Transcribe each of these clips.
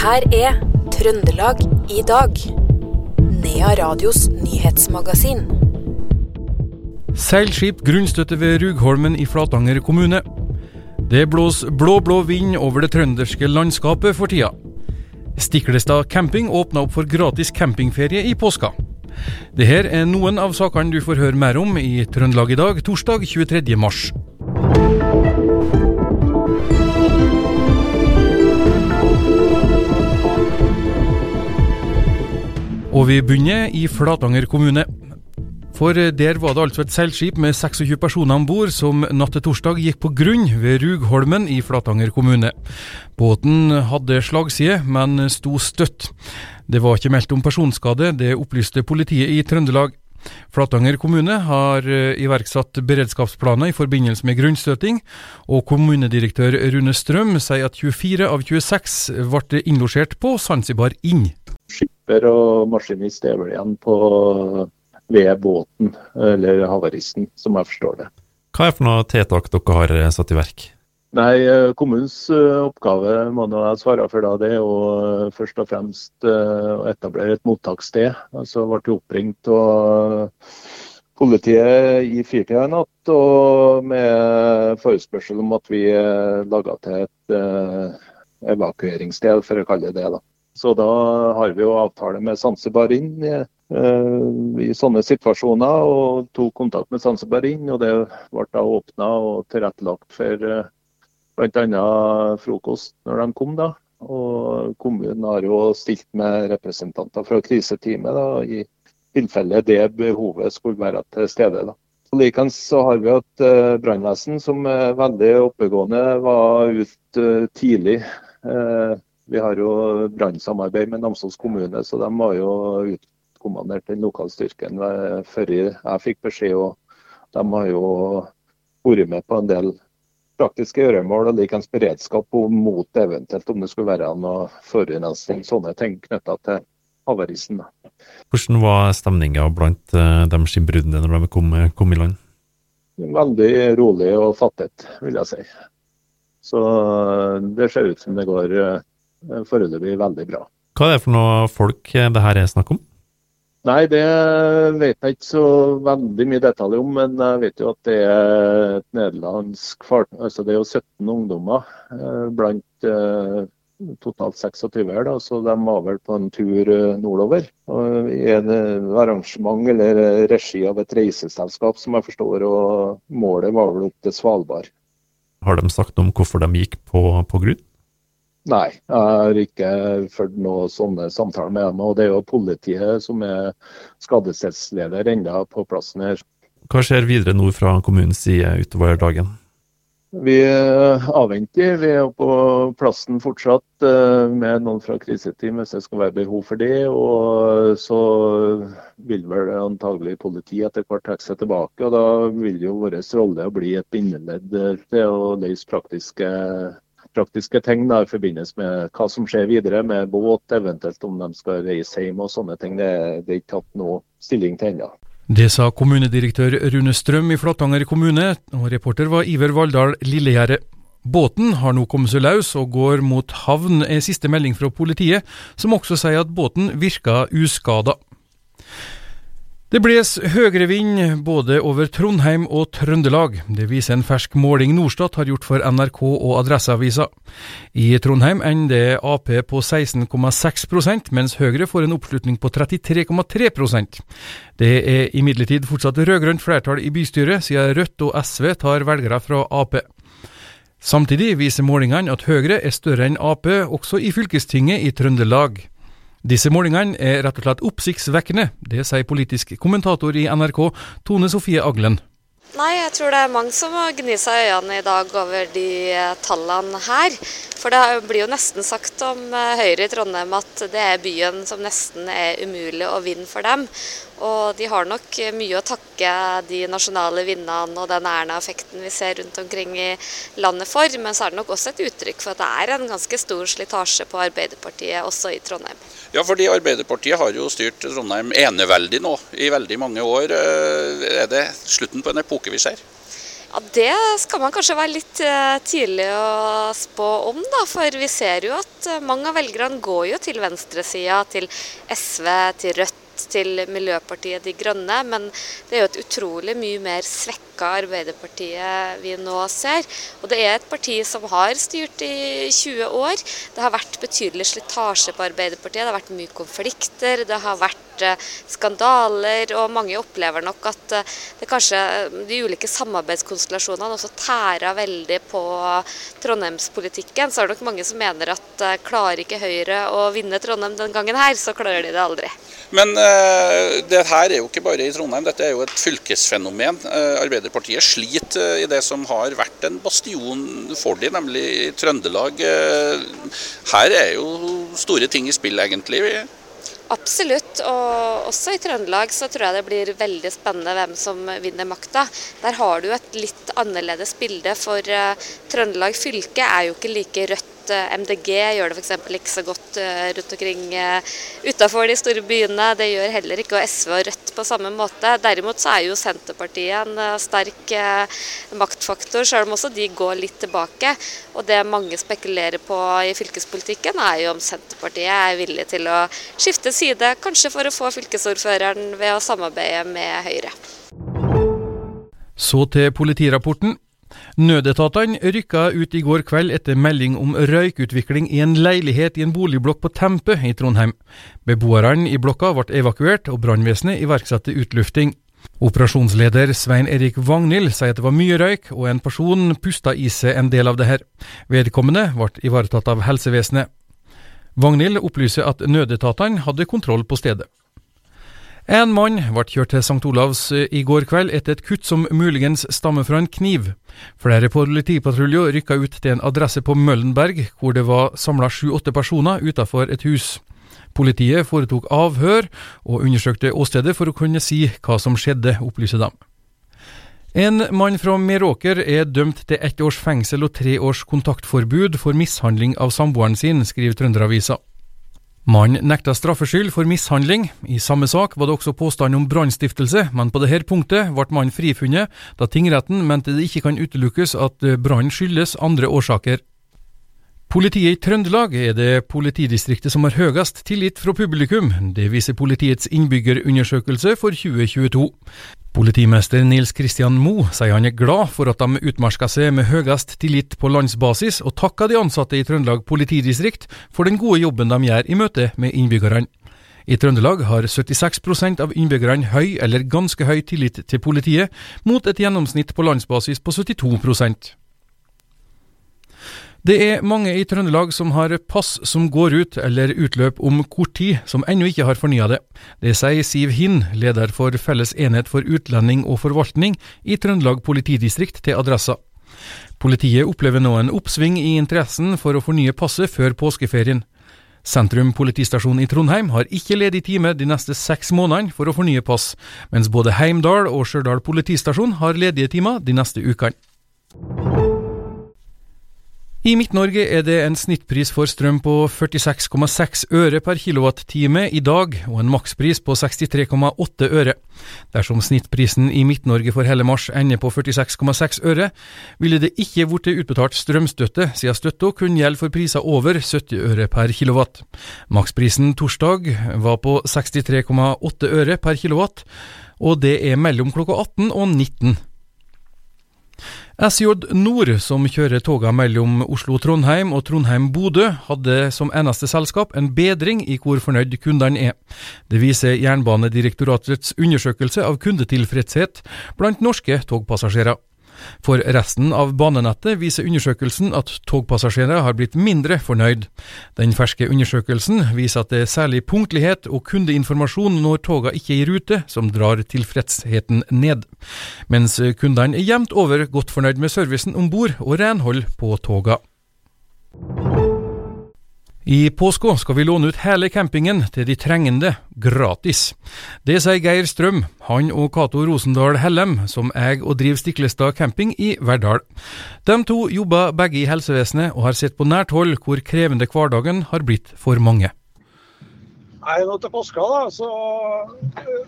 her er Trøndelag i dag. Nea Radios nyhetsmagasin. Seilskip grunnstøtte ved Rugholmen i Flatanger kommune. Det blåser blå-blå vind over det trønderske landskapet for tida. Stiklestad camping åpna opp for gratis campingferie i påska. Dette er noen av sakene du får høre mer om i Trøndelag i dag, torsdag 23. mars. Og vi begynner i Flatanger kommune. For der var det altså et seilskip med 26 personer om bord som natt til torsdag gikk på grunn ved Rugholmen i Flatanger kommune. Båten hadde slagside, men sto støtt. Det var ikke meldt om personskade, det opplyste politiet i Trøndelag. Flatanger kommune har eh, iverksatt beredskapsplaner i forbindelse med grunnstøting, og kommunedirektør Rune Strøm sier at 24 av 26 ble innlosjert på Zanzibar Inn. Skipper og maskinist er vel igjen på ved båten, eller havaristen, som jeg forstår det. Hva er for noe tiltak dere har satt i verk? Nei, Kommunens oppgave må jeg svare for da, det er jo først og fremst å etablere et mottakssted. Altså ble det oppringt av politiet i firtida i natt og med forespørsel om at vi laga til et evakueringssted, for å kalle det det. da. Så da har vi jo avtale med Zanzibar inn i sånne situasjoner, og tok kontakt med Zanzibar inn. Og det ble da åpna og tilrettelagt for bl.a. frokost når de kom. da. Og kommunen har jo stilt med representanter fra kriseteamet da, i tilfelle det behovet skulle være til stede. da. Likeens så har vi hatt uh, brannvesen som er veldig oppegående, var ute uh, tidlig. Uh, vi har jo brannsamarbeid med Namsos kommune, så de var jo utkommandert den lokalstyrken før jeg fikk beskjed. og De har jo vært med på en del praktiske gjøremål og likeens beredskap mot eventuelt om det skulle være noe forurensning, sånne ting knytta til havarisen. Hvordan var stemninga blant de skinnbruddene når de kom, kom, i land? Veldig rolig og fattet, vil jeg si. Så det ser ut som det går foreløpig veldig bra. Hva er det for noe folk det her er snakk om? Nei, det vet jeg ikke så veldig mye detaljer om, men jeg vet jo at det er et nederlandsk fartøy. Altså det er jo 17 ungdommer blant totalt 26 her, da, så de var vel på en tur nordover. Og I en arrangement eller regi av et reiseselskap, som jeg forstår, og målet var vel opp til Svalbard. Har de sagt om hvorfor de gikk på, på grunn? Nei, jeg har ikke ført noen sånne samtaler med dem. Og det er jo politiet som er skadestedsleder enda på plassen her. Hva skjer videre nå fra kommunens side utover dagen? Vi avventer. Vi er på plassen fortsatt med noen fra kriseteam hvis det skal være behov for det. Og så vil vel antagelig politiet etter hvert trekke seg tilbake. Og da vil jo vår rolle bli et bindeledd til å løse praktiske praktiske ting da, i forbindelse med hva som skjer videre med båt, eventuelt om de skal reise hjem og sånne ting. Det, det er ikke tatt noe stilling til ennå. Det sa kommunedirektør Rune Strøm i Flatanger kommune, og reporter var Iver Valldal Lillegjerde. Båten har nå kommet seg løs og går mot havn, er siste melding fra politiet, som også sier at båten virker uskada. Det bles høyere vind både over Trondheim og Trøndelag. Det viser en fersk måling Norstat har gjort for NRK og Adresseavisa. I Trondheim ender Ap på 16,6% mens Høyre får en oppslutning på 33,3% Det er imidlertid fortsatt rød-grønt flertall i bystyret, siden Rødt og SV tar velgere fra Ap. Samtidig viser målingene at Høyre er større enn Ap også i fylkestinget i Trøndelag. Disse målingene er rett og slett oppsiktsvekkende. Det sier politisk kommentator i NRK, Tone Sofie Aglen. Nei, jeg tror det er mange som må gni seg i øynene i dag over de tallene her. For det blir jo nesten sagt om Høyre i Trondheim at det er byen som nesten er umulig å vinne for dem. Og de har nok mye å takke de nasjonale vinnene og den Erna-effekten vi ser rundt omkring i landet for. Men så er det nok også et uttrykk for at det er en ganske stor slitasje på Arbeiderpartiet også i Trondheim. Ja, fordi Arbeiderpartiet har jo styrt Trondheim eneveldig nå i veldig mange år. Er det slutten på en epoke vi ser? Ja, Det skal man kanskje være litt eh, tidlig å spå om, da. For vi ser jo at eh, mange av velgerne går jo til venstresida, til SV, til Rødt til Miljøpartiet De Grønne, men det er jo et utrolig mye mer svekka Arbeiderpartiet vi nå ser. Og det er et parti som har styrt i 20 år. Det har vært betydelig slitasje på Arbeiderpartiet, det har vært mye konflikter. det har vært skandaler, og mange opplever nok at eh, det kanskje de ulike samarbeidskonstellasjonene også tærer veldig på trondheimspolitikken. Så er det nok mange som mener at eh, klarer ikke Høyre å vinne Trondheim den gangen her, så klarer de det aldri. Men uh, det her er jo ikke bare i Trondheim, dette er jo et fylkesfenomen. Uh, Arbeiderpartiet sliter i det som har vært en bastion for de, nemlig i Trøndelag. Uh, her er jo store ting i spill, egentlig. Absolutt, og også i Trøndelag så tror jeg det blir veldig spennende hvem som vinner makta. Der har du et litt annerledes bilde, for Trøndelag fylke er jo ikke like rødt Eh, MDG gjør det f.eks. ikke så godt eh, rundt omkring eh, utafor de store byene. Det gjør heller ikke SV og Rødt på samme måte. Derimot så er jo Senterpartiet en sterk maktfaktor, selv om også de går litt tilbake. Og det mange spekulerer på i fylkespolitikken, er jo om Senterpartiet er villig til å skifte side, kanskje for å få fylkesordføreren ved å samarbeide med Høyre. Så til politirapporten. Nødetatene rykka ut i går kveld etter melding om røykutvikling i en leilighet i en boligblokk på Tempe i Trondheim. Beboerne i blokka ble evakuert, og brannvesenet iverksatte utlufting. Operasjonsleder Svein Erik Vagnhild sier at det var mye røyk, og en person pusta i seg en del av det her. Vedkommende ble ivaretatt av helsevesenet. Vagnhild opplyser at nødetatene hadde kontroll på stedet. En mann ble kjørt til St. Olavs eh, i går kveld etter et kutt som muligens stammer fra en kniv. Flere politipatruljer rykka ut til en adresse på Møllenberg, hvor det var samla sju-åtte personer utenfor et hus. Politiet foretok avhør og undersøkte åstedet for å kunne si hva som skjedde, opplyser de. En mann fra Meråker er dømt til ett års fengsel og tre års kontaktforbud for mishandling av samboeren sin, skriver Trønderavisa. Mannen nekta straffskyld for mishandling. I samme sak var det også påstand om brannstiftelse, men på dette punktet ble mannen frifunnet, da tingretten mente det ikke kan utelukkes at brannen skyldes andre årsaker. Politiet i Trøndelag er det politidistriktet som har høyest tillit fra publikum. Det viser politiets innbyggerundersøkelse for 2022. Politimester Nils Kristian Mo sier han er glad for at de utmerka seg med høyest tillit på landsbasis, og takker de ansatte i Trøndelag politidistrikt for den gode jobben de gjør i møte med innbyggerne. I Trøndelag har 76% av innbyggerne høy eller ganske høy tillit til politiet, mot et gjennomsnitt på landsbasis på 72 det er mange i Trøndelag som har pass som går ut eller utløp om kort tid, som ennå ikke har fornya det. Det sier Siv Hind, leder for Felles enhet for utlending og forvaltning i Trøndelag politidistrikt til Adressa. Politiet opplever nå en oppsving i interessen for å fornye passet før påskeferien. Sentrum politistasjon i Trondheim har ikke ledig time de neste seks månedene for å fornye pass, mens både Heimdal og Stjørdal politistasjon har ledige timer de neste ukene. I Midt-Norge er det en snittpris for strøm på 46,6 øre per kilowattime i dag, og en makspris på 63,8 øre. Dersom snittprisen i Midt-Norge for hele mars ender på 46,6 øre, ville det ikke blitt utbetalt strømstøtte, siden støtta kun gjelder for priser over 70 øre per kilowatt. Maksprisen torsdag var på 63,8 øre per kilowatt, og det er mellom klokka 18 og 19. SJ Nord, som kjører toga mellom Oslo-Trondheim og Trondheim-Bodø, hadde som eneste selskap en bedring i hvor fornøyd kundene er. Det viser Jernbanedirektoratets undersøkelse av kundetilfredshet blant norske togpassasjerer. For resten av banenettet viser undersøkelsen at togpassasjerer har blitt mindre fornøyd. Den ferske undersøkelsen viser at det er særlig punktlighet og kundeinformasjon når toga ikke er i rute, som drar tilfredsheten ned, mens kundene er jevnt over godt fornøyd med servicen om bord og renhold på toga. I påska skal vi låne ut hele campingen til de trengende, gratis. Det sier Geir Strøm, han og Cato Rosendal Hellem, som eier og driver Stiklestad camping i Verdal. De to jobber begge i helsevesenet og har sett på nært hold hvor krevende hverdagen har blitt for mange. Nei, nå til påska da, så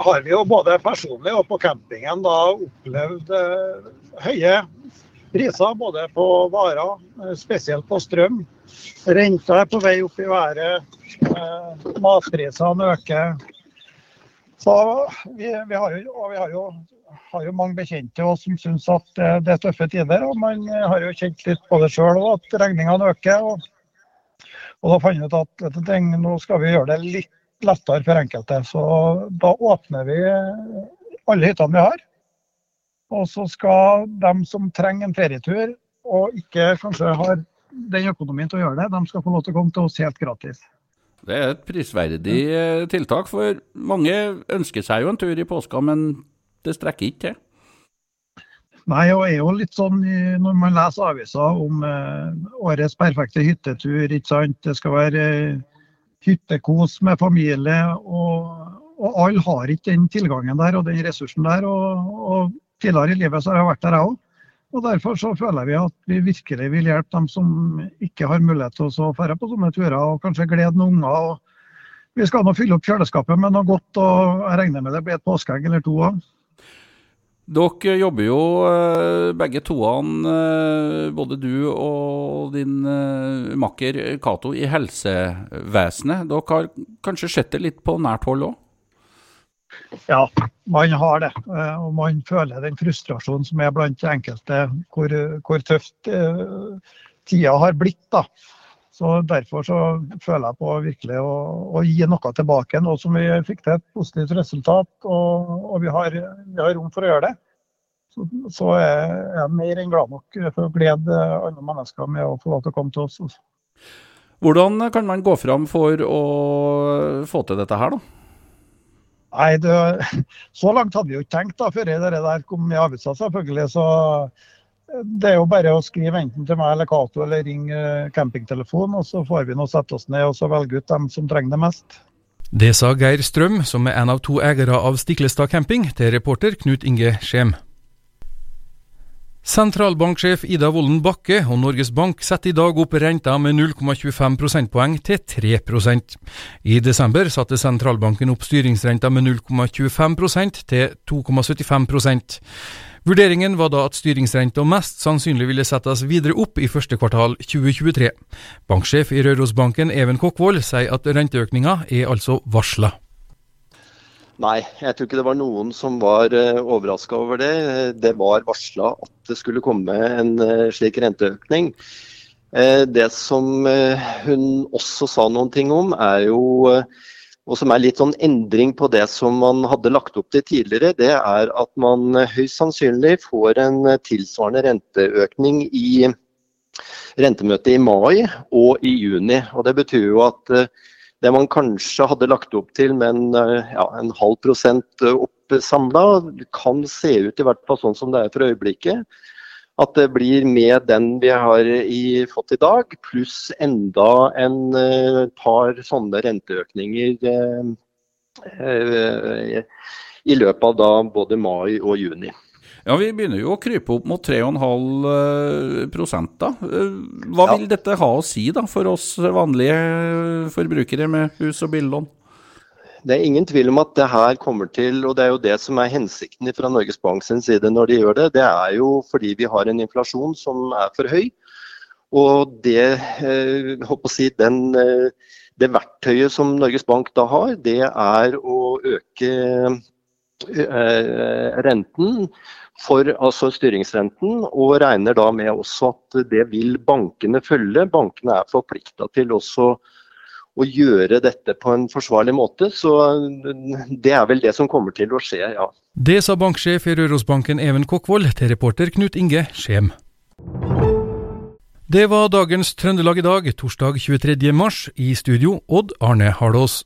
har vi jo både personlig og på campingen da opplevd eh, høye priser både på varer, eh, spesielt på strøm. Renta er på vei opp i været. Eh, matprisene øker. Så vi, vi, har jo, og vi har jo, har jo mange bekjente som syns at det er tøffe tider. Og man har jo kjent litt på det sjøl at regningene øker. Og, og da fant vi ut at nå skal vi gjøre det litt lettere for enkelte. Så da åpner vi alle hyttene vi har. Og så skal de som trenger en ferietur og ikke kanskje har den økonomien til å gjøre det, de skal få lov til å komme til oss helt gratis. Det er et prisverdig eh, tiltak, for mange ønsker seg jo en tur i påska, men det strekker ikke til. Nei, og er jo litt sånn når man leser aviser om eh, årets perfekte hyttetur, ikke sant. Det skal være eh, hyttekos med familie, og, og alle har ikke den tilgangen der og den ressursen der. Og, og tidligere i livet så har jeg vært der, jeg òg. Og Derfor så føler vi at vi virkelig vil hjelpe dem som ikke har mulighet til å dra på sånne turer, og kanskje glede noen unger. Vi skal nå fylle opp kjøleskapet med noe godt, og jeg regner med det blir et påskeegg eller to. Dere jobber jo eh, begge toene, eh, både du og din eh, makker Cato, i helsevesenet. Dere har kanskje sett det litt på nært hold òg? Ja, man har det. Eh, og man føler den frustrasjonen som er blant enkelte, hvor, hvor tøft eh, tida har blitt. da. Så Derfor så føler jeg på virkelig å, å gi noe tilbake, nå som vi fikk til et positivt resultat. Og, og vi, har, vi, har, rom for å gjøre det. Så, så er jeg mer enn glad nok for å glede andre mennesker med å få lov til å komme til oss. Hvordan kan man gå fram for å få til dette her, da? Nei, det, så langt hadde vi jo ikke tenkt da, før det der kom i avisa, selvfølgelig. Så det er jo bare å skrive enten til meg eller Cato eller ringe campingtelefonen, og så får vi nå sette oss ned og så velge ut dem som trenger det mest. Det sa Geir Strøm, som er en av to eiere av Stiklestad camping, til reporter Knut Inge Skjem. Sentralbanksjef Ida Wolden Bakke og Norges Bank setter i dag opp renta med 0,25 prosentpoeng til 3% I desember satte sentralbanken opp styringsrenta med 0,25% til 2,75% Vurderingen var da at styringsrenta mest sannsynlig ville settes videre opp i første kvartal 2023. Banksjef i Rørosbanken Even Kokkvold sier at renteøkninga er altså varsla. Nei, jeg tror ikke det var noen som var eh, overraska over det. Det var varsla at det skulle komme en uh, slik renteøkning. Uh, det som hun også sa noen ting om, er jo, og som er litt sånn endring på det som man hadde lagt opp til tidligere, det er at man høyst sannsynlig får en tilsvarende renteøkning i rentemøtet i mai og i juni. Og Det betyr jo at det man kanskje hadde lagt opp til med en, eh, ja, en halv prosent opp samla, kan se ut i hvert fall sånn som det er for øyeblikket. At det blir med den vi har i, fått i dag, pluss enda en uh, par sånne renteøkninger eh, eh, i løpet av da både mai og juni. Ja, Vi begynner jo å krype opp mot 3,5 eh, da. Eh, hva vil dette ha å si da for oss vanlige forbrukere med hus og billån? Det er ingen tvil om at det her kommer til, og det er jo det som er hensikten fra Norges Bank sin side når de gjør det, det er jo fordi vi har en inflasjon som er for høy. Og det, eh, si, den, det verktøyet som Norges Bank da har, det er å øke renten for altså styringsrenten, og regner da med også at det vil bankene følge. Bankene er forplikta til også å gjøre dette på en forsvarlig måte. Så det er vel det som kommer til å skje, ja. Det sa banksjef i Rørosbanken Even Kokkvold til reporter Knut Inge Skjem. Det var dagens Trøndelag i dag, torsdag 23. mars. I studio, Odd Arne Hardås.